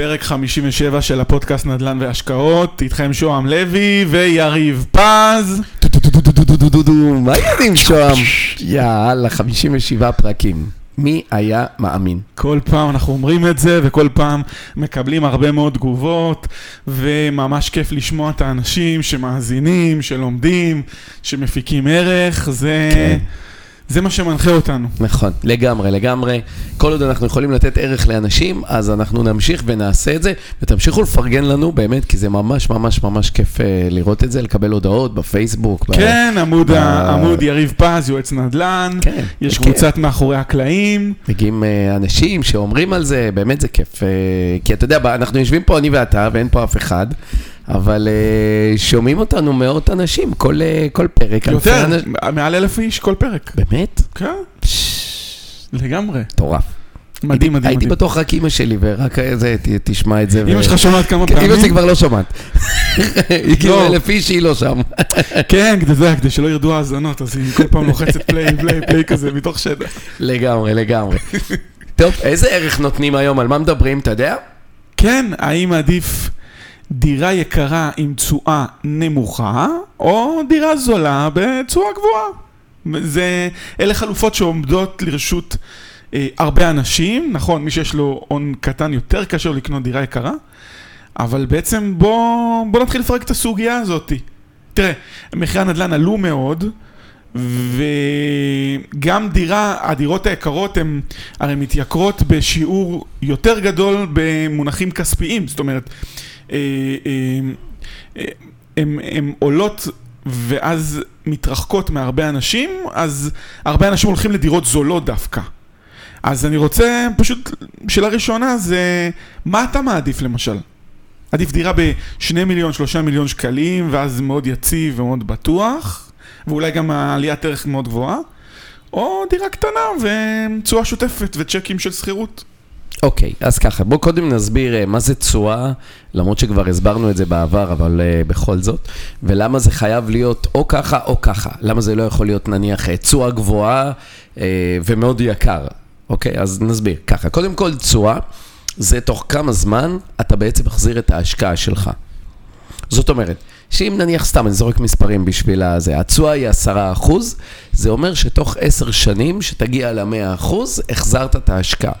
פרק 57 של הפודקאסט נדל"ן והשקעות, איתכם שוהם לוי ויריב פז. מה העניינים שוהם? יאללה, 57 פרקים. מי היה מאמין? כל פעם אנחנו אומרים את זה, וכל פעם מקבלים הרבה מאוד תגובות, וממש כיף לשמוע את האנשים שמאזינים, שלומדים, שמפיקים ערך, זה... כן. זה מה שמנחה אותנו. נכון, לגמרי, לגמרי. כל עוד אנחנו יכולים לתת ערך לאנשים, אז אנחנו נמשיך ונעשה את זה, ותמשיכו לפרגן לנו, באמת, כי זה ממש ממש ממש כיף אה, לראות את זה, לקבל הודעות בפייסבוק. ב- כן, עמוד, ב- עמוד יריב פז, יועץ נדל"ן, כן, יש כן. קבוצת מאחורי הקלעים. מגיעים אה, אנשים שאומרים על זה, באמת זה כיף. אה, כי אתה יודע, ב- אנחנו יושבים פה אני ואתה, ואין פה אף אחד, אבל אה, שומעים אותנו מאות אנשים, כל, אה, כל פרק. אלפי יותר, אנש- מעל אלף איש כל פרק. באמת? כן, לגמרי. מטורף. מדהים, הייתי- מדהים, הייתי מדהים. בטוח רק אימא שלי, ורק זה, תשמע את זה. אמא ו- שלך שומעת כמה כן, פעמים? אמא שלי כבר לא שומעת. היא כאילו לא. אלף איש, היא לא שם. כן, כדי זה, כדי שלא ירדו האזנות, אז היא כל פעם לוחצת פליי, פליי, פליי כזה מתוך שטח. לגמרי, לגמרי. טוב, איזה ערך נותנים היום? על מה מדברים, אתה יודע? כן, האם עדיף דירה יקרה עם תשואה נמוכה, או דירה זולה בתשואה גבוהה? זה, אלה חלופות שעומדות לרשות אה, הרבה אנשים, נכון, מי שיש לו הון קטן יותר קשה לקנות דירה יקרה, אבל בעצם בוא, בוא נתחיל לפרק את הסוגיה הזאת. תראה, מחירי הנדל"ן עלו מאוד, וגם דירה, הדירות היקרות הן הרי מתייקרות בשיעור יותר גדול במונחים כספיים, זאת אומרת, הן עולות ואז מתרחקות מהרבה אנשים, אז הרבה אנשים הולכים לדירות זולות דווקא. אז אני רוצה פשוט, שאלה ראשונה זה, מה אתה מעדיף למשל? עדיף דירה ב-2 מיליון, 3 מיליון שקלים, ואז מאוד יציב ומאוד בטוח, ואולי גם העליית ערך מאוד גבוהה, או דירה קטנה ותשואה שוטפת וצ'קים של שכירות. אוקיי, אז ככה, בואו קודם נסביר אה, מה זה תשואה, למרות שכבר הסברנו את זה בעבר, אבל uh, בכל זאת, ולמה זה חייב להיות או ככה או ככה. למה זה לא יכול להיות נניח אה, תשואה גבוהה uh, ומאוד יקר. אוקיי, אז נסביר. ככה, קודם כל תשואה, זה תוך כמה זמן אתה בעצם מחזיר את ההשקעה שלך. זאת אומרת, שאם נניח סתם, אני זורק מספרים בשביל הזה, התשואה היא 10 אחוז, זה אומר שתוך 10 שנים, שתגיע ל-100 אחוז, החזרת את ההשקעה.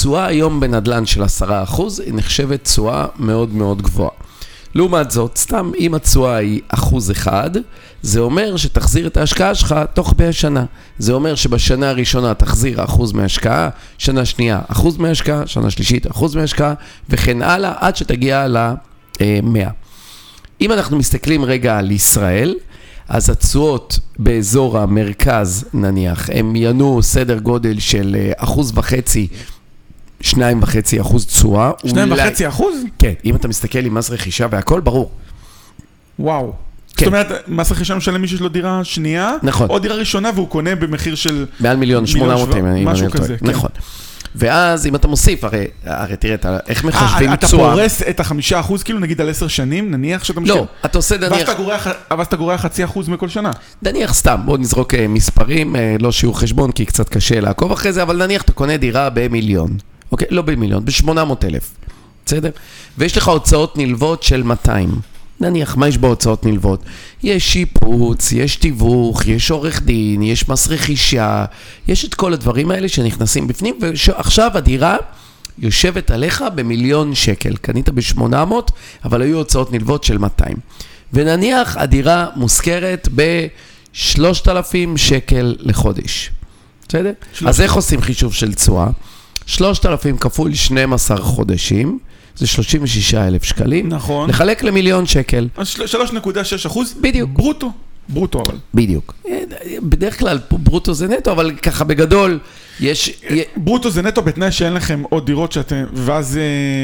תשואה היום בנדל"ן של 10 אחוז, היא נחשבת תשואה מאוד מאוד גבוהה. לעומת זאת, סתם אם התשואה היא אחוז אחד, זה אומר שתחזיר את ההשקעה שלך תוך 100 שנה. זה אומר שבשנה הראשונה תחזיר אחוז מההשקעה, שנה שנייה אחוז מההשקעה, שנה שלישית אחוז מההשקעה, וכן הלאה, עד שתגיע ל-100. אם אנחנו מסתכלים רגע על ישראל, אז התשואות באזור המרכז נניח, הם ינועו סדר גודל של אה, אחוז וחצי, שניים וחצי אחוז תשואה. שניים אולי- וחצי אחוז? כן, אם אתה מסתכל עם מס רכישה והכל, ברור. וואו. כן. זאת אומרת, מס רכישה משלם מי שיש לו דירה שנייה, נכון. או דירה ראשונה והוא קונה במחיר של... מעל מיליון שמונה מאות, אם אני משהו לא. כזה, כן. נכון. ואז אם אתה מוסיף, הרי, הרי תראה, אתה, איך מחשבים אה, אתה תשואה? פורס את החמישה אחוז, כאילו נגיד על עשר שנים, נניח שאתה משקיע. לא, אתה עושה ואז נניח, אתה גורע ח- ואז אתה גורע חצי אחוז מכל שנה. נניח סתם, בוא נזרוק אה, מספרים, אה, לא שיעור חשבון, כי קצת קשה לעקוב אחרי זה, אבל נניח אתה קונה דירה במיליון, אוקיי? לא במיליון, ב-800 אלף, בסדר? ויש לך הוצאות נלוות של 200. נניח, מה יש בהוצאות נלוות? יש שיפוץ, יש תיווך, יש עורך דין, יש מס רכישה, יש את כל הדברים האלה שנכנסים בפנים, ועכשיו הדירה יושבת עליך במיליון שקל. קנית ב-800, אבל היו הוצאות נלוות של 200. ונניח הדירה מושכרת ב-3,000 שקל לחודש. בסדר? אז איך עושים חישוב של תשואה? 3,000 כפול 12 חודשים, זה 36,000 שקלים. נכון. לחלק למיליון שקל. אז של- 3.6 אחוז. בדיוק. ברוטו. ברוטו אבל. בדיוק. בדרך כלל ברוטו זה נטו, אבל ככה בגדול, יש... ברוטו זה נטו בתנאי שאין לכם עוד דירות שאתם, ואז אה,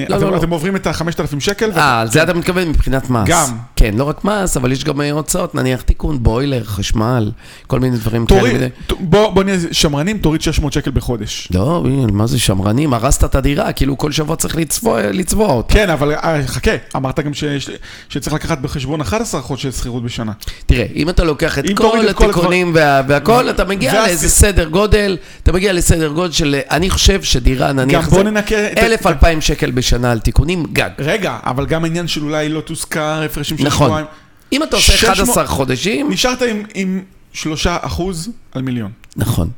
לא, אתם, לא, לא. אתם עוברים את ה-5,000 שקל. אה, על זה אתה מתכוון מבחינת מס. גם. כן, לא רק מס, אבל יש גם אה, הוצאות, נניח תיקון בוילר, חשמל, כל מיני דברים כאלה. תוריד, ת- בוא, בוא נהיה שמרנים, תוריד 600 שקל בחודש. לא, מה זה שמרנים? הרסת את הדירה, כאילו כל שבוע צריך לצבוע, לצבוע אותה. כן, אבל אה, חכה, אמרת גם שיש- שצריך לקחת בחשבון 11 חודשי שכירות בשנה. תראה, אם אתה לוקח את כל התיקונים וה- והכל, אתה מגיע לאיזה סדר גודל, אתה מגיע סדר גודל של, אני חושב שדירה, נניח, גם בוא ננקה את- אלף, אלפיים שקל בשנה על תיקונים, גג. רגע, אבל גם העניין של אולי לא תוזכר הפרשים של נכון. שבועיים. אם אתה עושה 600 11 חודשים, נשארת עם, עם 3 אחוז על מיליון. נכון.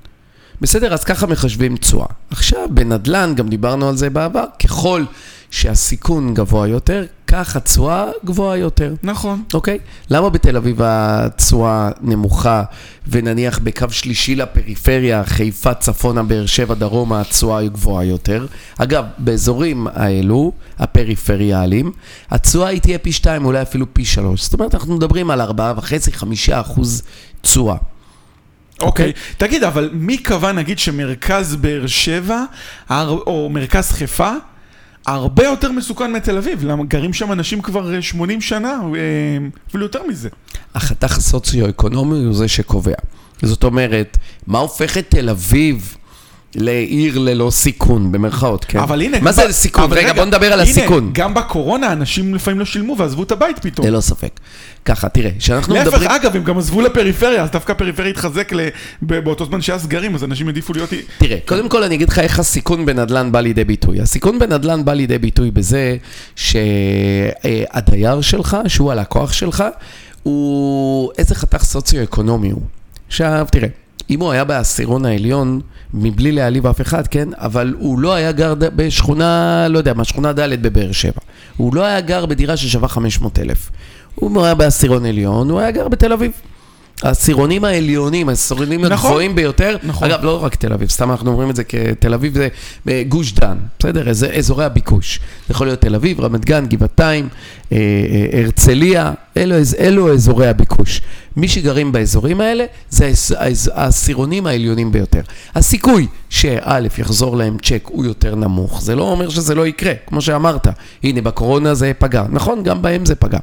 בסדר, אז ככה מחשבים תשואה. עכשיו, בנדל"ן, גם דיברנו על זה בעבר, ככל שהסיכון גבוה יותר, כך התשואה גבוהה יותר. נכון. אוקיי? למה בתל אביב התשואה נמוכה, ונניח בקו שלישי לפריפריה, חיפה, צפונה, באר שבע, דרומה, התשואה היא גבוהה יותר? אגב, באזורים האלו, הפריפריאליים, התשואה היא תהיה פי שתיים, אולי אפילו פי שלוש. זאת אומרת, אנחנו מדברים על ארבעה וחצי, חמישה אחוז תשואה. אוקיי. תגיד, אבל מי קבע נגיד שמרכז באר שבע, או מרכז חיפה, הרבה יותר מסוכן מתל אביב? למה גרים שם אנשים כבר אה, 80 שנה, אה, אפילו יותר מזה. החתך הסוציו-אקונומי הוא זה שקובע. זאת אומרת, מה הופך את תל אביב לעיר ללא סיכון, במרכאות, כן? אבל הנה... מה ב- זה סיכון? אבל רגע, בוא נדבר על הנה, הסיכון. גם בקורונה אנשים לפעמים לא שילמו ועזבו את הבית פתאום. ללא ספק. ככה, תראה, כשאנחנו להפך, מדברים... אגב, הם גם עזבו לפריפריה, אז דווקא הפריפריה התחזק ל- באותו זמן שהיה סגרים, אז אנשים העדיפו להיות... תראה, קודם כל אני אגיד לך איך הסיכון בנדל"ן בא לידי ביטוי. הסיכון בנדל"ן בא לידי ביטוי בזה שהדייר שלך, שהוא הלקוח שלך, הוא איזה חתך סוציו-אקונומי הוא. עכשיו, תראה, אם הוא היה בעשירון העליון, מבלי להעליב אף אחד, כן? אבל הוא לא היה גר בשכונה, לא יודע מה, שכונה ד' בבאר שבע. הוא לא היה גר בדירה ששווה 500 אלף. הוא היה בעשירון עליון, הוא היה גר בתל אביב. העשירונים העליונים, העשירונים נכון. הגבוהים ביותר, נכון. אגב, לא רק תל אביב, סתם אנחנו אומרים את זה כתל אביב זה אה, גוש דן, בסדר? איזה- אזורי הביקוש. זה יכול להיות תל אביב, רמת גן, גבעתיים, אה, אה, הרצליה, אלו, אלו, אזורי הביקוש. מי שגרים באזורים האלה, זה העשירונים העליונים ביותר. הסיכוי שא' יחזור להם צ'ק הוא יותר נמוך, זה לא אומר שזה לא יקרה, כמו שאמרת. הנה, בקורונה זה פגע. נכון, גם בהם זה פגע.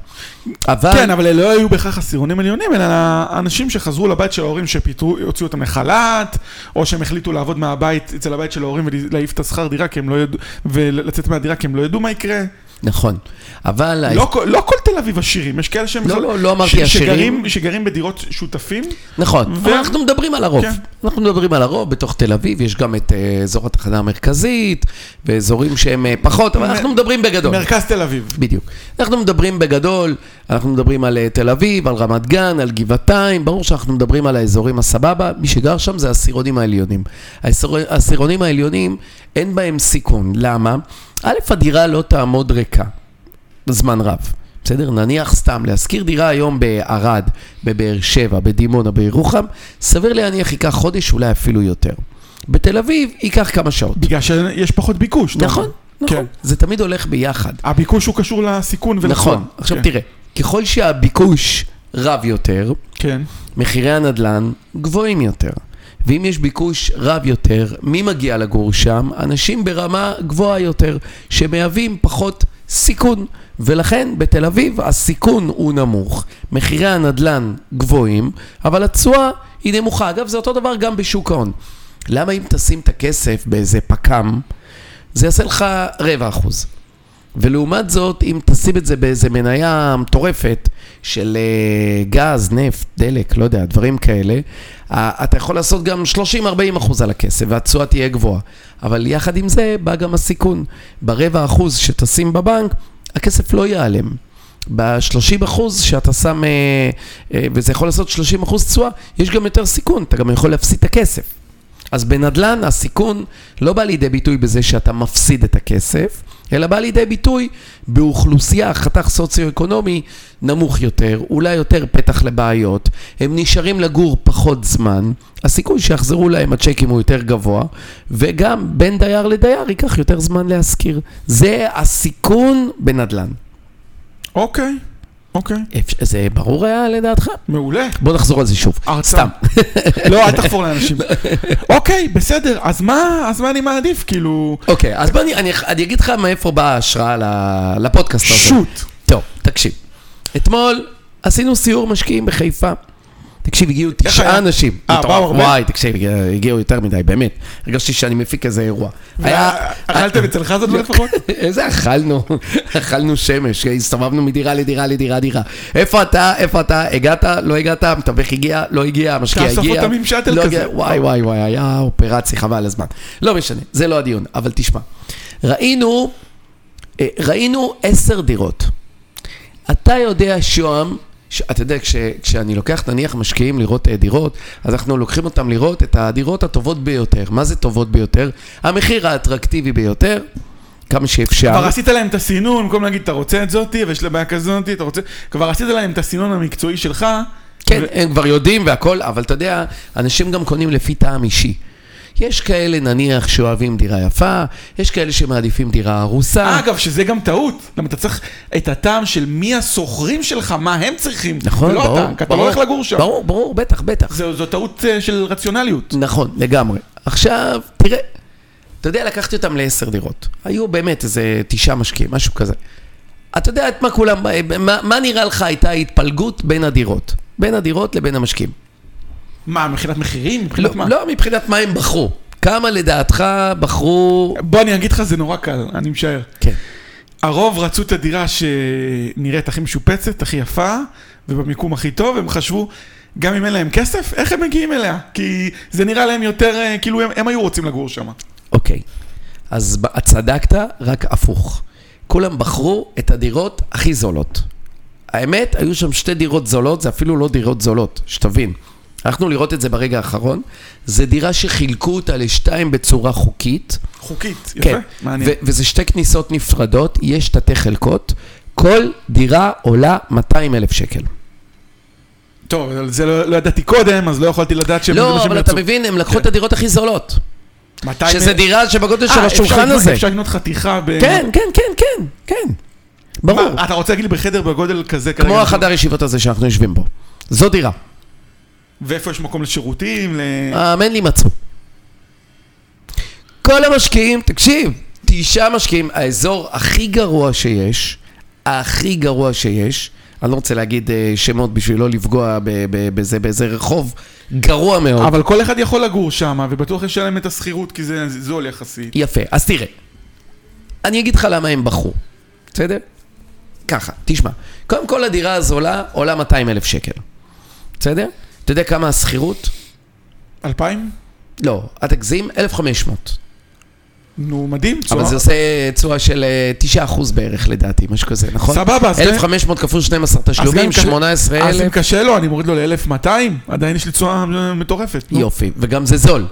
אבל... כן, אבל לא היו בהכרח עשירונים עליונים, אלא האנשים שחזרו לבית של ההורים שפיטרו, הוציאו אותם לחל"ת, או שהם החליטו לעבוד מהבית, אצל הבית של ההורים ולהעיף את השכר דירה, כי הם לא ידעו, ולצאת מהדירה כי הם לא ידעו מה יקרה. נכון. אבל... לא, לא כל תל אביב עשירים, יש כאלה שהם... לא, לא, לא אמרתי עשירים. שגרים, בדירות שותפים. נכון, אבל אנחנו מדברים על הרוב. כן. אנחנו מדברים על הרוב, בתוך תל אביב יש גם את אה, אזור התחנה המרכזית, ואזורים שהם אה, פחות, אבל אנחנו מדברים בגדול. מרכז תל אביב. בדיוק. אנחנו מדברים בגדול, אנחנו מדברים על אה, תל אביב, על רמת גן, על גבעתיים, ברור שאנחנו מדברים על האזורים הסבבה, מי שגר שם זה העשירונים העליונים. העשיר- העשירונים העליונים, אין בהם סיכון. למה? א', הדירה לא תעמוד ריקה זמן רב. בסדר? נניח סתם, להשכיר דירה היום בערד, בבאר שבע, בדימונה, בירוחם, סביר להניח ייקח חודש, אולי אפילו יותר. בתל אביב ייקח כמה שעות. בגלל שיש פחות ביקוש. נכון, אומר. נכון. כן. זה תמיד הולך ביחד. הביקוש הוא קשור לסיכון ולתשואה. נכון. עכשיו כן. תראה, ככל שהביקוש רב יותר, כן. מחירי הנדל"ן גבוהים יותר. ואם יש ביקוש רב יותר, מי מגיע לגור שם? אנשים ברמה גבוהה יותר, שמהווים פחות סיכון. ולכן בתל אביב הסיכון הוא נמוך, מחירי הנדל"ן גבוהים, אבל התשואה היא נמוכה. אגב, זה אותו דבר גם בשוק ההון. למה אם תשים את הכסף באיזה פק"ם, זה יעשה לך רבע אחוז. ולעומת זאת, אם תשים את זה באיזה מניה מטורפת של אה, גז, נפט, דלק, לא יודע, דברים כאלה, אתה יכול לעשות גם 30-40 אחוז על הכסף, והתשואה תהיה גבוהה. אבל יחד עם זה בא גם הסיכון. ברבע אחוז שתשים בבנק, הכסף לא ייעלם. ב-30 אחוז שאתה שם, אה, אה, וזה יכול לעשות 30 אחוז תשואה, יש גם יותר סיכון, אתה גם יכול להפסיד את הכסף. אז בנדל"ן הסיכון לא בא לידי ביטוי בזה שאתה מפסיד את הכסף, אלא בא לידי ביטוי באוכלוסייה, חתך סוציו-אקונומי נמוך יותר, אולי יותר פתח לבעיות, הם נשארים לגור פחות זמן, הסיכוי שיחזרו להם הצ'קים הוא יותר גבוה, וגם בין דייר לדייר ייקח יותר זמן להשכיר. זה הסיכון בנדל"ן. אוקיי. אוקיי. זה ברור היה לדעתך? מעולה. בוא נחזור על זה שוב. סתם. לא, אל תחפור לאנשים. אוקיי, בסדר, אז מה, אז מה אני מעדיף? כאילו... אוקיי, אז בוא אני, אגיד לך מאיפה באה ההשראה לפודקאסט הזה. שוט. טוב, תקשיב. אתמול עשינו סיור משקיעים בחיפה. תקשיב, הגיעו תשעה? אנשים. אה. באו הרבה? וואי, תקשיב, הגיע- הגיעו יותר מדי, באמת. הרגשתי שאני מפיק איזה אירוע. אכלתם אצל חזן לפחות? איזה אכלנו? אכלנו שמש, הסתובבנו מדירה לדירה לדירה דירה. איפה אתה? איפה אתה? הגעת? לא הגעת? המתווך הגיע? לא הגיע? המשקיע תאסוף הגיע? אותם עם שאטל לא כזה. וואי וואי וואי, היה אופרציה חבל הזמן. לא משנה, זה לא הדיון, אבל תשמע. ראינו, אה, ראינו עשר דירות. אתה יודע, שוהם, אתה יודע, כש, כשאני לוקח נניח משקיעים לראות אה, דירות, אז אנחנו לוקחים אותם לראות את הדירות הטובות ביותר. מה זה טובות ביותר? המחיר האטרקטיבי ביותר, כמה שאפשר. כבר עשית להם את הסינון, במקום להגיד, אתה רוצה את זאתי, ויש לה בעיה כזאתי, אתה רוצה... כבר עשית להם את הסינון המקצועי שלך. כן, ו- הם כבר יודעים והכל, אבל אתה יודע, אנשים גם קונים לפי טעם אישי. יש כאלה נניח שאוהבים דירה יפה, יש כאלה שמעדיפים דירה הרוסה. אגב, שזה גם טעות. למה אתה צריך את הטעם של מי השוכרים שלך, מה הם צריכים. נכון, ולא ברור. אתה, כי אתה לא הולך לגור שם. ברור, ברור, בטח, בטח. זו זו טעות אה, של רציונליות. נכון, לגמרי. עכשיו, תראה, אתה יודע, לקחתי אותם לעשר דירות. היו באמת איזה תשעה משקיעים, משהו כזה. אתה יודע את מה כולם, מה, מה נראה לך הייתה ההתפלגות בין הדירות? בין הדירות לבין המשקיעים. מה, מבחינת מחירים? לא, מבחינת מה? לא מבחינת מה הם בחרו. כמה לדעתך בחרו... בוא אני אגיד לך, זה נורא קל, אני משער. כן. הרוב רצו את הדירה שנראית הכי משופצת, הכי יפה, ובמיקום הכי טוב, הם חשבו, גם אם אין להם כסף, איך הם מגיעים אליה? כי זה נראה להם יותר, אה, כאילו הם, הם היו רוצים לגור שם. אוקיי, אז צדקת, רק הפוך. כולם בחרו את הדירות הכי זולות. האמת, היו שם שתי דירות זולות, זה אפילו לא דירות זולות, שתבין. הלכנו לראות את זה ברגע האחרון, זה דירה שחילקו אותה לשתיים בצורה חוקית. חוקית, יפה, כן, מעניין. ו- וזה שתי כניסות נפרדות, יש תתי חלקות, כל דירה עולה 200 אלף שקל. טוב, על זה לא, לא ידעתי קודם, אז לא יכולתי לדעת שהם לא, אבל אתה. מבין, הם לקחו כן. את הדירות הכי זולות. 200 שזה דירה שבגודל של אה, השולחן הזה. אפשר לקנות חתיכה ב... כן, כן, כן, כן, כן. ברור. מה, אתה רוצה להגיד לי בחדר בגודל כזה כמו? החדר ישיבות הזה שאנחנו יושבים בו. זו דירה. ואיפה יש מקום לשירותים? ל... האמן לי מצאו. כל המשקיעים, תקשיב, תשעה משקיעים, האזור הכי גרוע שיש, הכי גרוע שיש, אני לא רוצה להגיד אה, שמות בשביל לא לפגוע בזה, באיזה רחוב גרוע מאוד. אבל כל אחד יכול לגור שם, ובטוח ישלם את השכירות, כי זה זול יחסית. יפה, אז תראה, אני אגיד לך למה הם בחרו, בסדר? ככה, תשמע, קודם כל הדירה הזולה עולה 200 אלף שקל, בסדר? אתה יודע כמה השכירות? 2,000? לא, אל תגזים, 1,500. נו, מדהים. אבל צורה- זה עושה תשואה של אה, 9% בערך לדעתי, משהו כזה, נכון? סבבה, אז תן- 1,500 כפול 12 אז גם תשלומים, קשה- אז אם 18,000. קשה לו, אני מוריד לו ל-1,200, עדיין יש לי תשואה אה, מטורפת. יופי, וגם זה זול.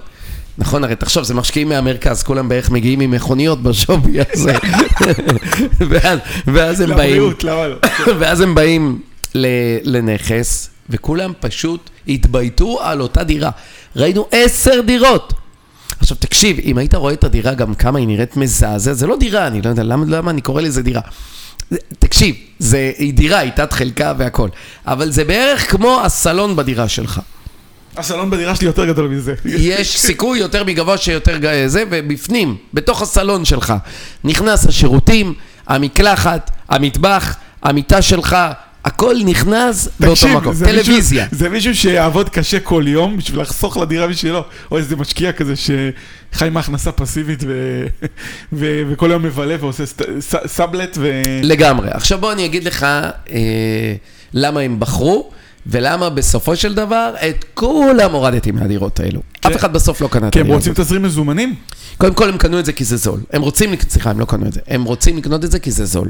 נכון, הרי תחשוב, זה משקיעים מהמרכז, כולם בערך מגיעים עם מכוניות בשווי הזה. ואז, ואז הם באים, לבריאות, למה לא? ואז הם באים לנכס, וכולם פשוט התבייתו על אותה דירה. ראינו עשר דירות. עכשיו תקשיב, אם היית רואה את הדירה גם כמה היא נראית מזעזע, זה לא דירה, אני לא יודע למה, למה אני קורא לזה דירה. תקשיב, זה, היא דירה, היא תת חלקה והכל, אבל זה בערך כמו הסלון בדירה שלך. הסלון בדירה שלי יותר גדול מזה. יש סיכוי יותר מגבוה שיותר זה, ובפנים, בתוך הסלון שלך, נכנס השירותים, המקלחת, המטבח, המיטה שלך, הכל נכנס באותו תקשיב, מקום. זה מישהו- טלוויזיה. זה מישהו שיעבוד קשה כל יום בשביל לחסוך לדירה בשבילו, או איזה משקיע כזה שחי מהכנסה פסיבית ו- ו- וכל יום מבלה ועושה סט- ס- סאבלט ו... לגמרי. עכשיו בוא אני אגיד לך אה, למה הם בחרו, ולמה בסופו של דבר את כולם הורדתי מהדירות האלו. כן. אף אחד בסוף לא קנה את כי הם רוצים. תזרים מזומנים? קודם כל הם קנו את זה כי זה זול. הם רוצים, לק- סליחה, הם לא קנו את זה. הם רוצים לקנות את זה כי זה זול.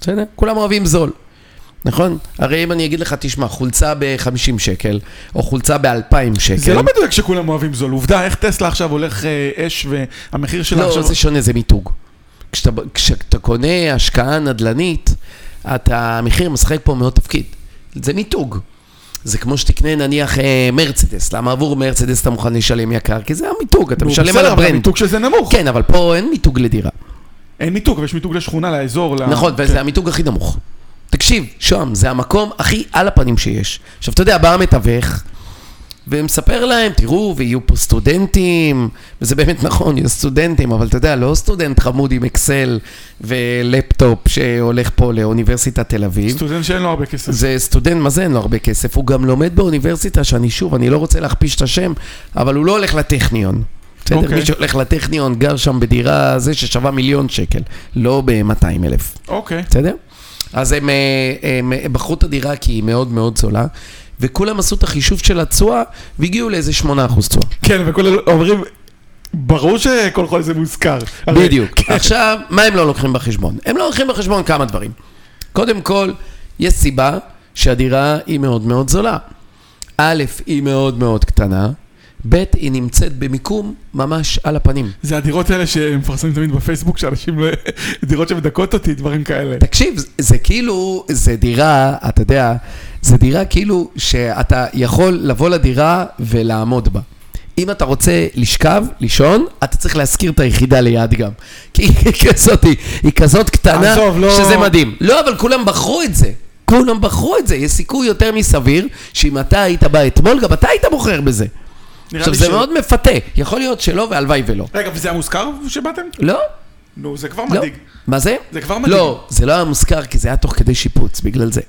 בסדר? כולם אוהבים זול. נכון? הרי אם אני אגיד לך, תשמע, חולצה ב-50 שקל, או חולצה ב-2,000 שקל. זה לא מדויק שכולם אוהבים זול. עובדה, איך טסלה עכשיו הולך אה, אש והמחיר שלה לא, עכשיו... זה שונה, זה מיתוג. כשאתה, כשאתה קונה השקעה נדל"נית, אתה, המחיר משחק פה מאוד תפקיד. זה מיתוג. זה כמו שתקנה נניח אה, מרצדס, למה עבור מרצדס אתה מוכן לשלם יקר? כי זה המיתוג, אתה משלם בסדר, על אבל ה brand. המיתוג של זה נמוך. כן, אבל פה אין מיתוג לדירה. אין מיתוג, אבל יש מיתוג לשכונה, לאזור. ל- נכון, כן. וזה המיתוג הכי נמוך. תקשיב, שוהם, זה המקום הכי על הפנים שיש. עכשיו, אתה יודע, בא המתווך, ומספר להם, תראו, ויהיו פה סטודנטים, וזה באמת נכון, יהיו סטודנטים, אבל אתה יודע, לא סטודנט חמוד עם אקסל ולפטופ שהולך פה לאוניברסיטת תל אביב. סטודנט שאין לו הרבה כסף. זה סטודנט, מה זה אין לו הרבה כסף? הוא גם לומד באוניברסיטה, שאני שוב, אני לא רוצה להכפיש את השם, אבל הוא לא הולך לטכניון. בסדר? אוקיי. מי שהולך לטכניון גר שם בדירה זה ששווה מיליון שקל, לא ב-200 אלף. אוקיי. בסדר? אז הם, אה, הם, הם בחרו את הדירה כי היא מאוד מאוד זולה, וכולם עשו את החישוב של התשואה והגיעו לאיזה 8% תשואה. כן, וכולם אומרים, ברור שכל חודש זה מוזכר. בדיוק. כן. עכשיו, מה הם לא לוקחים בחשבון? הם לא לוקחים בחשבון כמה דברים. קודם כל, יש סיבה שהדירה היא מאוד מאוד זולה. א', היא מאוד מאוד קטנה, ב', היא נמצאת במיקום ממש על הפנים. זה הדירות האלה שמפרסמים תמיד בפייסבוק, שאנשים לא... דירות שמדכאות אותי, דברים כאלה. תקשיב, זה- כאילו, זה דירה, אתה יודע, זה דירה כאילו שאתה יכול לבוא לדירה ולעמוד בה. אם אתה רוצה לשכב, לישון, אתה צריך להשכיר את היחידה ליד גם. כי היא כזאת, היא כזאת קטנה, עזוב, לא- שזה מדהים. לא, אבל כולם בחרו את זה. כולם בחרו את זה. יש סיכוי יותר מסביר, שאם אתה היית בא אתמול, גם אתה היית בוחר בזה. עכשיו, זה ש- מאוד מפתה. יכול להיות שלא, והלוואי ולא. רגע, וזה היה מוזכר שבאתם? לא? נו, זה כבר לא. מדאיג. מה זה? זה כבר מדהים. לא, זה לא היה מוזכר כי זה היה תוך כדי שיפוץ, בגלל זה.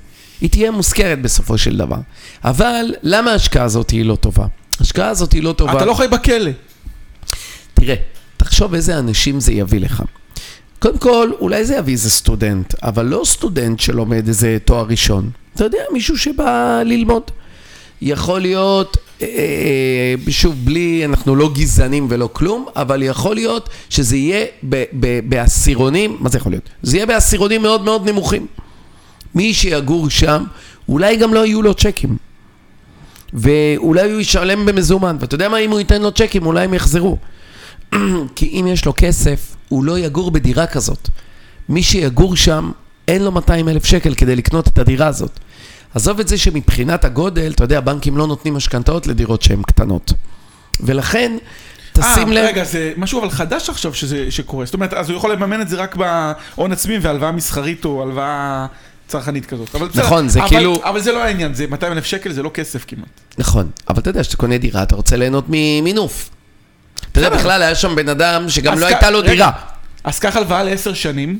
היא תהיה מוזכרת בסופו של דבר. אבל למה ההשקעה הזאת היא לא טובה? ההשקעה הזאת היא לא טובה. אתה לא חי בכלא. תראה, תחשוב איזה אנשים זה יביא לך. קודם כל, אולי זה יביא איזה סטודנט, אבל לא סטודנט שלומד איזה תואר ראשון. אתה יודע, מישהו שבא ללמוד. יכול להיות, אה, אה, שוב, בלי, אנחנו לא גזענים ולא כלום, אבל יכול להיות שזה יהיה בעשירונים, מה זה יכול להיות? זה יהיה בעשירונים מאוד מאוד נמוכים. מי שיגור שם, אולי גם לא יהיו לו צ'קים. ואולי הוא ישלם במזומן, ואתה יודע מה, אם הוא ייתן לו צ'קים, אולי הם יחזרו. כי אם יש לו כסף, הוא לא יגור בדירה כזאת. מי שיגור שם, אין לו 200 אלף שקל כדי לקנות את הדירה הזאת. עזוב את זה שמבחינת הגודל, אתה יודע, בנקים לא נותנים משכנתאות לדירות שהן קטנות. ולכן, תשים אה, לב... רגע, זה משהו אבל חדש עכשיו שזה, שקורה. זאת אומרת, אז הוא יכול לממן את זה רק בהון עצמי והלוואה מסחרית או הלוואה צרכנית כזאת. אבל. נכון, זה אבל, כאילו- אבל זה לא העניין, זה 200 אלף שקל, זה לא כסף כמעט. נכון, אבל אתה יודע, כשאתה קונה דירה, אתה רוצה ליהנות ממינוף. אתה יודע. בכלל היה שם בן אדם שגם לא כ- הייתה לו רגע, דירה. אז קח הלוואה לעשר שנים,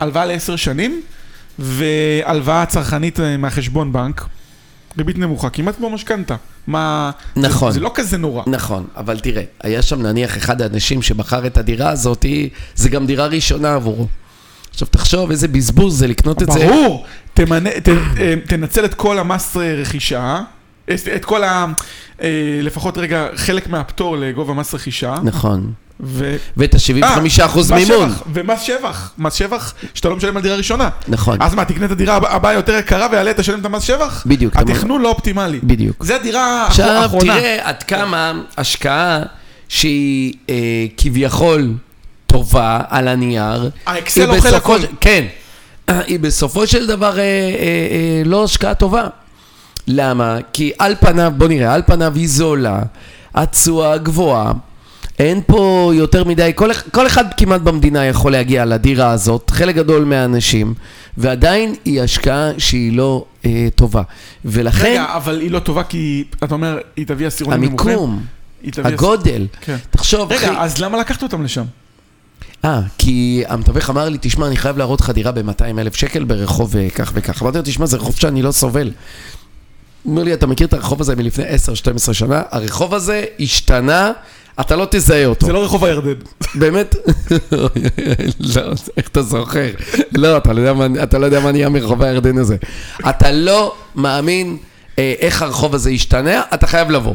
הלוואה לעשר שנים, והלוואה צרכנית אה, מהחשבון בנק, ריבית נמוכה, כמעט כמו משכנתה. מה... נכון. זה, זה לא כזה נורא. נכון, אבל תראה, היה שם נניח אחד האנשים שבחר את הדירה הזאת, זה גם דירה ראשונה עבורו. עכשיו תחשוב איזה בזבוז זה לקנות את זה. ברור, תמנה, ת, אה, תנצל את כל המס אה, רכישה, את כל ה... לפחות רגע, חלק מהפטור לגובה מס רכישה. נכון. ו... ואת ה-75% אה, מימון. ומס שבח, מס שבח שאתה לא משלם על דירה ראשונה. נכון. אז מה, תקנה את הדירה הבא- הבאה יותר יקרה ויעלה, תשלם את המס שבח? בדיוק, התכנון לא אופטימלי. בדיוק. זה הדירה עכשיו האחרונה. תראה עד כמה השקעה שהיא אה, כביכול טובה על הנייר. האקסל אוכל הכל. כן. היא בסופו של דבר אה, אה, אה, לא השקעה טובה. למה? כי על פניו, בוא נראה, על פניו היא זולה, התשואה גבוהה, אין פה יותר מדי, כל, כל אחד כמעט במדינה יכול להגיע לדירה הזאת, חלק גדול מהאנשים, ועדיין היא השקעה שהיא לא אה, טובה. ולכן, רגע, אבל היא לא טובה כי, אתה אומר, היא תביא עשירונים נמוכים? המיקום, הגודל, כן. תחשוב, אחי, רגע, אז למה לקחת אותם לשם? אה, כי המתווך אמר לי, תשמע, אני חייב להראות לך דירה ב-200 אלף שקל ברחוב אה, כך וכך. אמרתי לו, תשמע, זה רחוב שאני לא סובל. הוא אומר לי, אתה מכיר את הרחוב הזה מלפני 10-12 שנה? הרחוב הזה השתנה, אתה לא תזהה אותו. זה לא רחוב הירדן. באמת? לא, איך אתה זוכר? לא, אתה לא יודע מה- אתה לא יודע מה נהיה מרחוב הירדן הזה. אתה לא מאמין אה, איך הרחוב הזה השתנה, אתה חייב לבוא.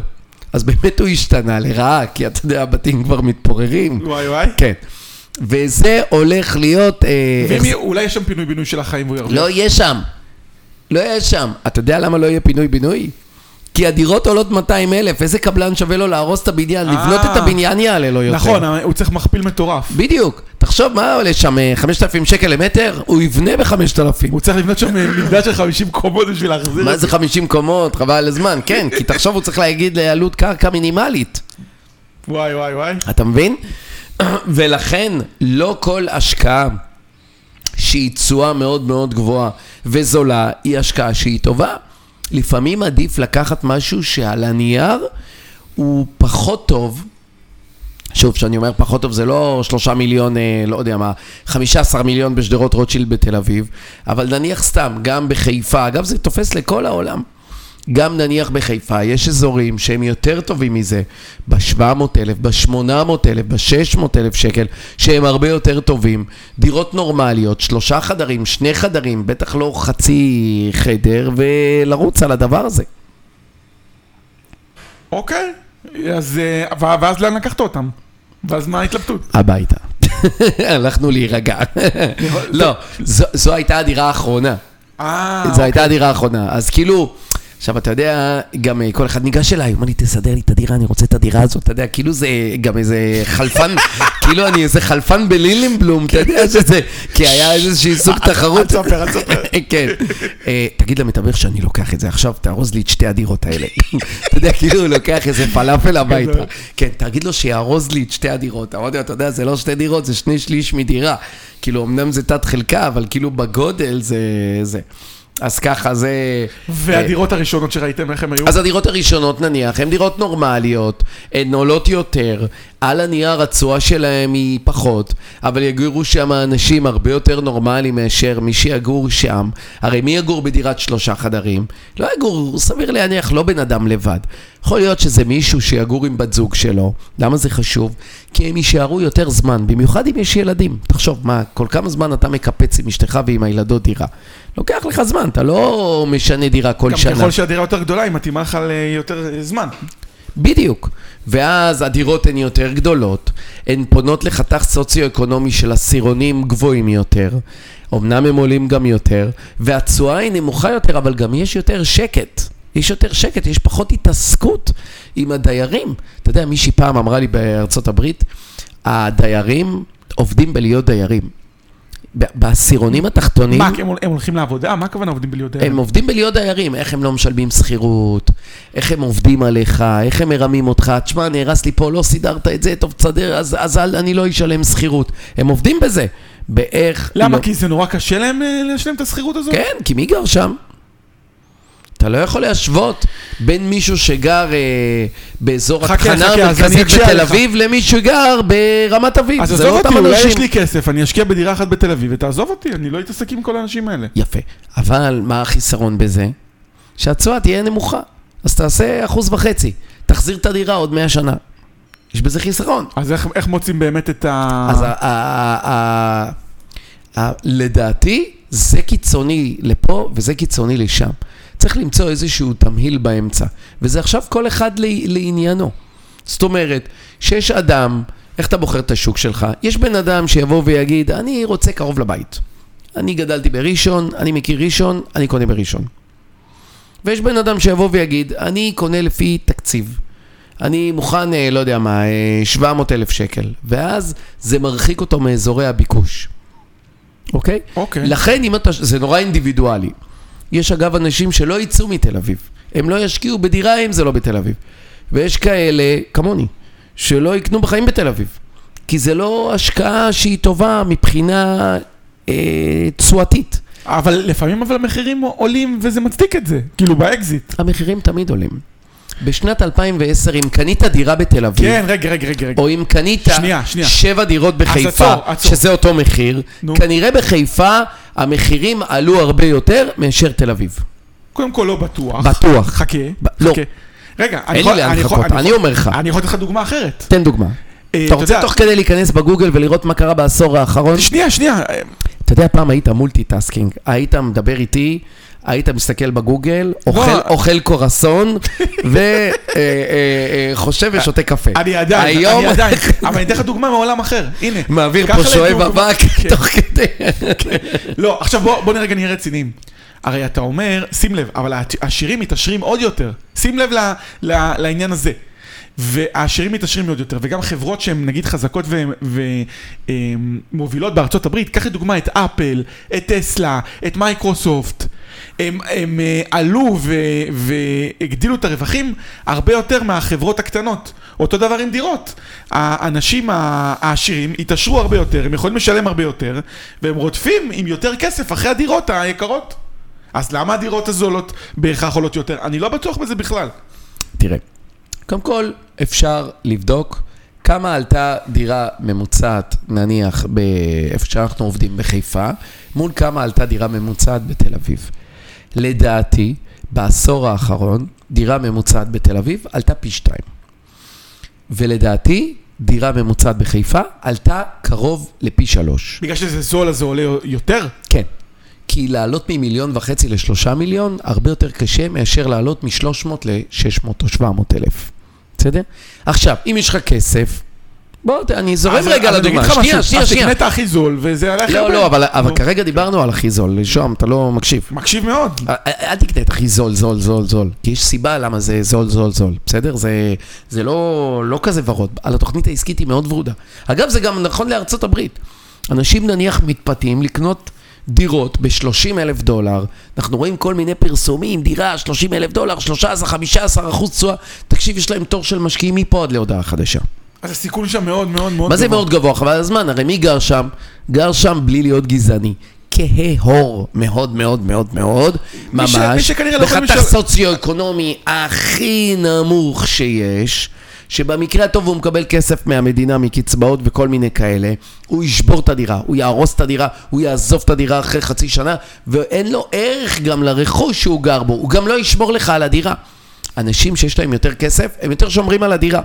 אז באמת הוא השתנה לרעה, כי אתה יודע, הבתים כבר מתפוררים. וואי וואי. כן. וזה הולך להיות... אה, ואם אולי יש שם פינוי-בינוי של החיים והוא ירוויח. לא יהיה שם. לא יהיה שם. אתה יודע למה לא יהיה פינוי-בינוי? כי הדירות עולות 200 אלף, איזה קבלן שווה לו להרוס את הבניין? לבנות אה. את הבניין יעלה לו יותר. נכון, הוא צריך מכפיל מטורף. בדיוק. תחשוב, מה עולה שם? אה, 5,000 שקל למטר? הוא יבנה ב-5,000. הוא צריך לבנות שם מקדש של 50 קומות בשביל להחזיר מה את זה 50 קומות? חבל על הזמן. כן, כי תחשוב, הוא צריך להגיד לעלות קרקע מינימלית. וואי וואי וואי. אתה מבין? ולכן, לא כל השקעה שהיא תשואה מאוד מאוד גבוהה וזולה, היא השקעה שהיא טובה. לפעמים עדיף לקחת משהו שעל הנייר הוא פחות טוב. שוב, כשאני אומר פחות טוב, זה לא שלושה מיליון, אה, לא יודע מה, חמישה עשר מיליון בשדרות רוטשילד בתל אביב, אבל נניח סתם, גם בחיפה, אגב זה תופס לכל העולם. גם נניח בחיפה, יש אזורים שהם יותר טובים מזה, ב-700 אלף, ב-800 אלף, ב-600 אלף שקל, שהם הרבה יותר טובים. דירות נורמליות, שלושה חדרים, שני חדרים, בטח לא חצי חדר, ולרוץ על הדבר הזה. אוקיי, אז... אה, ואז לאן לקחת אותם? ואז מה ההתלבטות? הביתה. הלכנו להירגע. לא, זו, זו הייתה הדירה האחרונה. אה, זו הייתה הדירה האחרונה. אז כאילו, עכשיו אתה יודע, גם אה, כל אחד ניגש אליי, אומר לי, תסדר לי את הדירה, אני רוצה את הדירה הזאת. אתה יודע, כאילו זה גם איזה חלפן, כאילו אני איזה חלפן בלילנבלום, אתה יודע שזה, כי היה איזשהי סוג תחרות. אל תספר, אל תספר. כן. אה, תגיד למתווך שאני לוקח את זה עכשיו, תארוז לי את שתי הדירות האלה. אתה יודע, כאילו הוא לוקח איזה פלאפל הביתה. כן, תגיד לו שיארוז לי את שתי הדירות. אמרתי לו, אתה יודע, זה לא שתי דירות, זה שני שליש מדירה. כאילו, אמנם זה תת חלקה, אבל כאילו בגודל זה... אז ככה, זה... והדירות הראשונות שראיתם, איך הם היו? אז הדירות הראשונות נניח, הן דירות נורמליות, הן עולות יותר, על הנייר התשואה שלהם היא פחות, אבל יגורו שם אנשים הרבה יותר נורמליים מאשר מי שיגור שם. הרי מי יגור בדירת שלושה חדרים? לא יגור, סביר להניח, לא בן אדם לבד. יכול להיות שזה מישהו שיגור עם בת זוג שלו. למה זה חשוב? כי הם יישארו יותר זמן, במיוחד אם יש ילדים. תחשוב, מה, כל כמה זמן אתה מקפץ עם אשתך ועם הילדות דירה? לוקח לך זמן, אתה לא משנה דירה כל גם שנה. ככל שהדירה יותר גדולה, היא מתאימה לך ליותר זמן. בדיוק. ואז הדירות הן יותר גדולות, הן פונות לחתך סוציו-אקונומי של עשירונים גבוהים יותר, אמנם הם עולים גם יותר, והתשואה היא נמוכה יותר, אבל גם יש יותר שקט. יש יותר שקט, יש פחות התעסקות עם הדיירים. אתה יודע, מישהי פעם אמרה לי בארצות הברית, הדיירים עובדים בלהיות דיירים. בעשירונים התחתונים... מה, הם הם הולכים לעבודה? מה הכוונה עובדים בלהיות דיירים? הם עובדים בלהיות דיירים, איך הם לא משלמים שכירות, איך הם עובדים עליך, איך הם מרמים אותך, תשמע, נהרס לי פה, לא סידרת את זה, טוב, תסדר, אז, אז אל, אני לא אשלם שכירות. הם עובדים בזה. באיך... למה? לא... כי זה נורא קשה להם אה, לשלם את השכירות הזאת? כן, כי מי גר שם? אתה לא יכול להשוות בין מישהו שגר אה, באזור התחנה המרכזית בתל. אביב למישהו שגר ברמת אביב. אז עזוב לא אותי, אולי אנשים. יש לי כסף, אני אשקיע בדירה אחת בתל אביב, ותעזוב אותי, אני לא אתעסק עם כל האנשים האלה. יפה. אבל מה החיסרון בזה? שהתשואה תהיה נמוכה. אז תעשה אחוז וחצי. תחזיר את הדירה עוד 100 שנה. יש בזה חיסרון. אז איך- איך מוצאים באמת את ה... אז ה- ה- ה- ה- לדעתי, זה קיצוני לפה וזה קיצוני לשם. צריך למצוא איזשהו תמהיל באמצע. וזה עכשיו כל אחד ל- לעניינו. זאת אומרת, שיש אדם, איך אתה בוחר את השוק שלך? יש בן אדם שיבוא ויגיד, אני רוצה קרוב לבית. אני גדלתי בראשון, אני מכיר ראשון, אני קונה בראשון. ויש בן אדם שיבוא ויגיד, אני קונה לפי תקציב. אני מוכן, אה, לא יודע מה, אה, 700 אלף שקל. ואז זה מרחיק אותו מאזורי הביקוש. אוקיי? אוקיי. לכן, אם אתה, זה נורא אינדיבידואלי. יש אגב אנשים שלא יצאו מתל אביב. הם לא ישקיעו בדירה אם זה לא בתל אביב. ויש כאלה, כמוני, שלא יקנו בחיים בתל אביב. כי זה לא השקעה שהיא טובה מבחינה אה, תשואתית. אבל לפעמים אבל המחירים עולים וזה מצדיק את זה, כאילו באקזיט. המחירים תמיד עולים. בשנת 2010, אם קנית דירה בתל אביב, כן, רגע, רגע, רגע, רגע. או אם קנית שנייה, שנייה. שבע דירות בחיפה, עצור, עצור. שזה אותו מחיר, נו. כנראה בחיפה המחירים עלו הרבה יותר מאשר תל אביב. קודם כל לא בטוח. בטוח. חכה, ב- לא. חכה. רגע, אני אין לי לאן אני יכול- לחכות, אני יכול- אומר לך. אני יכול לתת לך דוגמה אחרת. תן דוגמה. אה, אתה רוצה תוך כדי להיכנס בגוגל ולראות מה קרה בעשור האחרון? שנייה, שנייה. אה, אתה יודע, פעם היית multitasking, היית מדבר איתי, היית מסתכל בגוגל, אוכל- אוכל קורסון, וחושב ושותה קפה. אני עדיין, היום אני עדיין. אבל אני אתן לך דוגמה מעולם אחר. הנה. מעביר פה שואב אבק כן. תוך כדי. לא, עכשיו בוא, נרגע נהיה רציניים. הרי אתה אומר, שים לב, אבל השירים מתעשרים עוד יותר. שים לב ל, ל, לעניין הזה. והעשירים מתעשרים עוד יותר, וגם חברות שהן נגיד חזקות ומובילות בארצות הברית, קח לדוגמה את אפל, את טסלה, את מייקרוסופט, הם, הם אה, עלו ו, והגדילו את הרווחים הרבה יותר מהחברות הקטנות. אותו דבר עם דירות. האנשים העשירים התעשרו הרבה יותר, הם יכולים לשלם הרבה יותר, והם רודפים עם יותר כסף אחרי הדירות היקרות. אז למה הדירות הזולות בהכרח עולות יותר? אני לא בטוח בזה בכלל. תראה, קודם כל אפשר לבדוק כמה עלתה דירה ממוצעת, נניח, באיפה שאנחנו עובדים בחיפה, מול כמה עלתה דירה ממוצעת בתל אביב. לדעתי, בעשור האחרון, דירה ממוצעת בתל אביב עלתה פי שתיים. ולדעתי, דירה ממוצעת בחיפה עלתה קרוב לפי שלוש. בגלל שזה זול אז זה עולה יותר? כן. כי לעלות ממיליון וחצי לשלושה מיליון, הרבה יותר קשה מאשר לעלות מ-300 ל-600 או 700 אלף. בסדר? עכשיו, אם יש לך כסף, בוא, אני זורם רגע לדוגמה. לך שנייה, משהו, שנייה, אז שנייה. תקנה את הכי זול וזה הכי לא. לא, אבל, כרגע דיברנו על הכי זול, שוהם, אתה לא מקשיב. מקשיב מאוד. אל- אל אל תקנה את הכי זול, זול, זול, זול. כי יש סיבה למה זה זול, זול, זול. בסדר? זה, זה לא, לא כזה ורוד. על התוכנית העסקית היא מאוד ורודה. אגב, זה גם נכון לארצות הברית. אנשים נניח מתפתים לקנות דירות ב-30 אלף דולר. אנחנו רואים כל מיני פרסומים, דירה, 30 אלף דולר, 13-15 אחוז תשואה. תקשיב, יש להם תור של משקיעים מפה עד להודעה חדשה. אז הסיכון שם מאוד מאוד מאוד מה זה גבוה. מאוד גבוה? חבל הזמן, הרי מי גר שם? גר שם בלי להיות גזעני. כהה הור מאוד מאוד מאוד מאוד, ממש, לא בחתך סוציו-אקונומי הכי נמוך שיש, שבמקרה הטוב הוא מקבל כסף מהמדינה, מקצבאות וכל מיני כאלה, הוא ישבור את הדירה, הוא יהרוס את הדירה, הוא יעזוב את הדירה אחרי חצי שנה, ואין לו ערך גם לרכוש שהוא גר בו, הוא גם לא ישמור לך על הדירה. אנשים שיש להם יותר כסף, הם יותר שומרים על הדירה.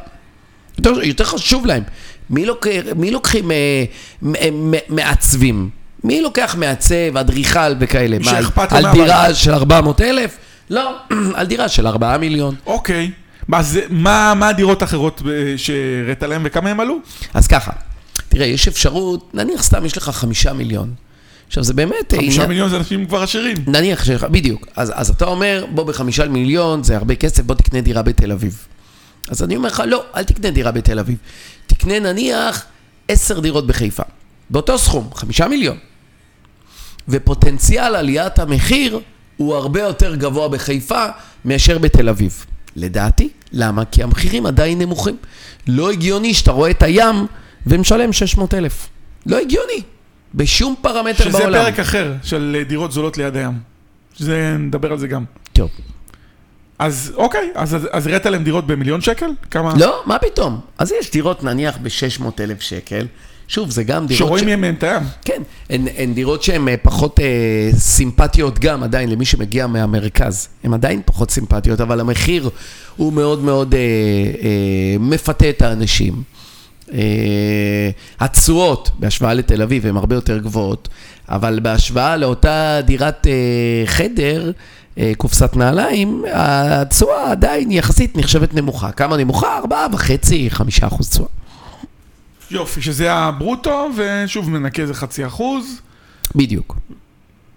יותר, יותר חשוב להם. מי, לוק, מי לוקחים אה, מ- מ- מעצבים? מי לוקח מעצב, אדריכל וכאלה? מה, על- מהבית. דירה של 400 אלף? לא, על דירה של 4 מיליון. אוקיי. מה זה- מה מה הדירות האחרות אה, שהראית להם וכמה הם עלו? אז ככה, תראה, יש אפשרות, נניח סתם יש לך חמישה מיליון. עכשיו זה באמת... חמישה עניין- מיליון זה אנשים כבר עשירים. נניח שלך, בדיוק. אז, אז אתה אומר, בוא בחמישה מיליון, זה הרבה כסף, בוא תקנה דירה בתל אביב. אז אני אומר לך, לא, אל תקנה דירה בתל אביב. תקנה נניח עשר דירות בחיפה. באותו סכום, חמישה מיליון. ופוטנציאל עליית המחיר הוא הרבה יותר גבוה בחיפה מאשר בתל אביב. לדעתי, למה? כי המחירים עדיין נמוכים. לא הגיוני שאתה רואה את הים ומשלם 600 אלף. לא הגיוני. בשום פרמטר שזה בעולם. פרק אחר של דירות זולות ליד הים. שזה, נדבר על זה גם. טוב. אז אוקיי, אז אז- הראית להם דירות במיליון שקל? כמה? לא, מה פתאום? אז יש דירות נניח ב-600 אלף שקל. שוב, זה גם דירות... שרואים ש- מהם את הים. כן, הן, הן דירות שהן אה, פחות אה, סימפטיות גם עדיין למי שמגיע מהמרכז. הן עדיין פחות סימפטיות, אבל המחיר הוא מאוד מאוד אה, אה, מפתה את האנשים. אה, התשואות בהשוואה לתל אביב הן הרבה יותר גבוהות, אבל בהשוואה לאותה דירת אה, חדר, קופסת נעליים, התשואה עדיין יחסית נחשבת נמוכה. כמה נמוכה? ארבעה וחצי, חמישה אחוז תשואה. יופי, שזה הברוטו, ושוב מנקה איזה חצי אחוז. בדיוק.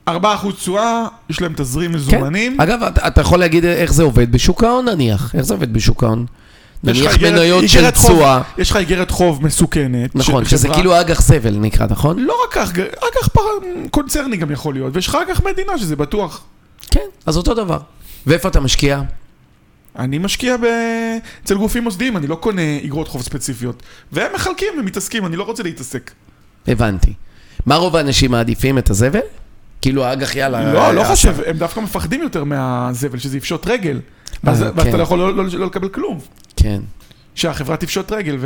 ארבעה אחוז תשואה, יש להם תזרים מזומנים. כן. אגב, אתה, אתה יכול להגיד איך זה עובד בשוק ההון נניח. איך זה עובד בשוק ההון? נניח מניות של תשואה. יש לך איגרת חוב מסוכנת. נכון, שזה כאילו אג"ח זבל נקרא, נכון? לא רק אג"ח פר- קונצרני גם יכול להיות, ויש לך אג"ח מדינה שזה בטוח. כן, אז אותו דבר. ואיפה אתה משקיע? אני משקיע ב... אצל גופים מוסדיים, אני לא קונה איגרות חוב ספציפיות. והם מחלקים ומתעסקים, אני לא רוצה להתעסק. הבנתי. מה רוב האנשים מעדיפים את הזבל? כאילו האג"ח יאללה. לא, לא חושב, הם דווקא מפחדים יותר מהזבל, שזה יפשוט רגל. ואז אה, ואז כן. אתה לא יכול לא- לא לא לקבל כלום. כן. שהחברה תפשוט רגל,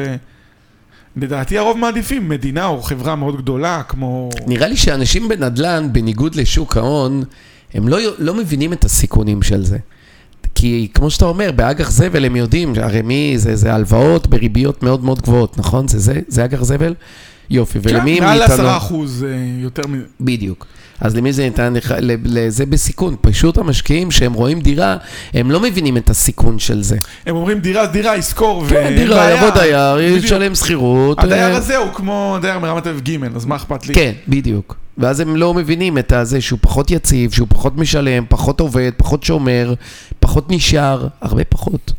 ולדעתי הרוב מעדיפים מדינה או חברה מאוד גדולה, כמו... נראה לי שאנשים בנדל"ן, בניגוד לשוק ההון, הם לא, לא מבינים את הסיכונים של זה. כי כמו שאתה אומר, באג"ח זבל הם יודעים, הרי מי, זה, זה הלוואות בריביות מאוד מאוד גבוהות, נכון? זה זה? זה אג"ח זבל? יופי, ולמי כן, מעל מאיתנו- עשרה אחוז אה, יותר מ... בדיוק. אז למי זה ניתן? לזה בסיכון. פשוט המשקיעים שהם רואים דירה, הם לא מבינים את הסיכון של זה. הם אומרים דירה, דירה, יזכור, כן, ואין דירה, בעיה. יבוא דייר. ישלם שכירות. הדייר אה, הזה הוא כמו דייר מרמת אביב ג', אז מה אכפת לי? כן, בדיוק. ואז הם לא מבינים את הזה שהוא פחות יציב, שהוא פחות משלם, פחות עובד, פחות שומר, פחות נשאר, הרבה פחות.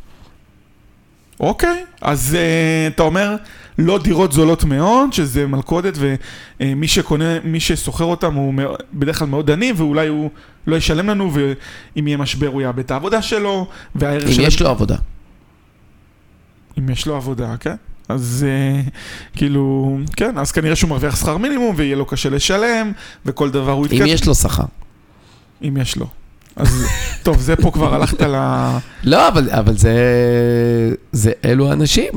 אוקיי, אז uh, אתה אומר, לא דירות זולות מאוד, שזה מלכודת, ומי שקונה, מי ששוכר אותם הוא בדרך כלל מאוד עני, ואולי הוא לא ישלם לנו, ואם יהיה משבר הוא יאבד את העבודה שלו, והערך אם של... יש לו עבודה. אם יש לו עבודה, כן? אז uh, כאילו, כן, אז כנראה שהוא מרוויח שכר מינימום, ויהיה לו קשה לשלם, וכל דבר הוא אם יתקע. יש לו שכר. אם יש לו. אז טוב, זה פה כבר הלכת ל... לא, אבל, אבל זה, זה אלו האנשים.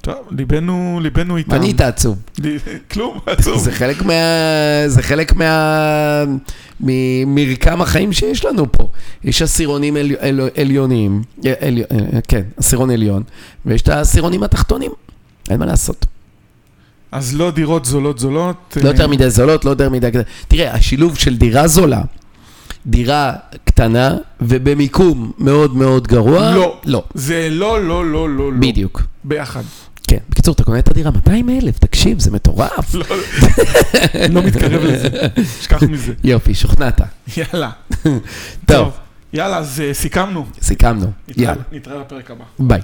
טוב, ליבנו, ליבנו איתם. מה נהיית עצוב? כלום, עצוב. זה חלק מה... זה חלק מה... ממרקם החיים שיש לנו פה. יש עשירונים עלי... על... עליונים, עלי... כן, עשירון עליון, ויש את העשירונים התחתונים. אין מה לעשות. אז לא דירות זולות זולות. לא אה, יותר מדי זולות, לא יותר מדי... תראה, השילוב של דירה זולה, דירה קטנה, ובמיקום מאוד מאוד גרוע, לא. לא. זה לא, לא, לא, לא, לא. בדיוק. ביחד. כן. בקיצור, אתה קונה את הדירה 200 אלף, תקשיב, זה מטורף. לא, לא מתקרב לזה. שכח מזה. יופי, שוכנעת. יאללה. טוב, יאללה, אז אה, סיכמנו. סיכמנו. יאללה, נתראה בפרק הבא. ביי.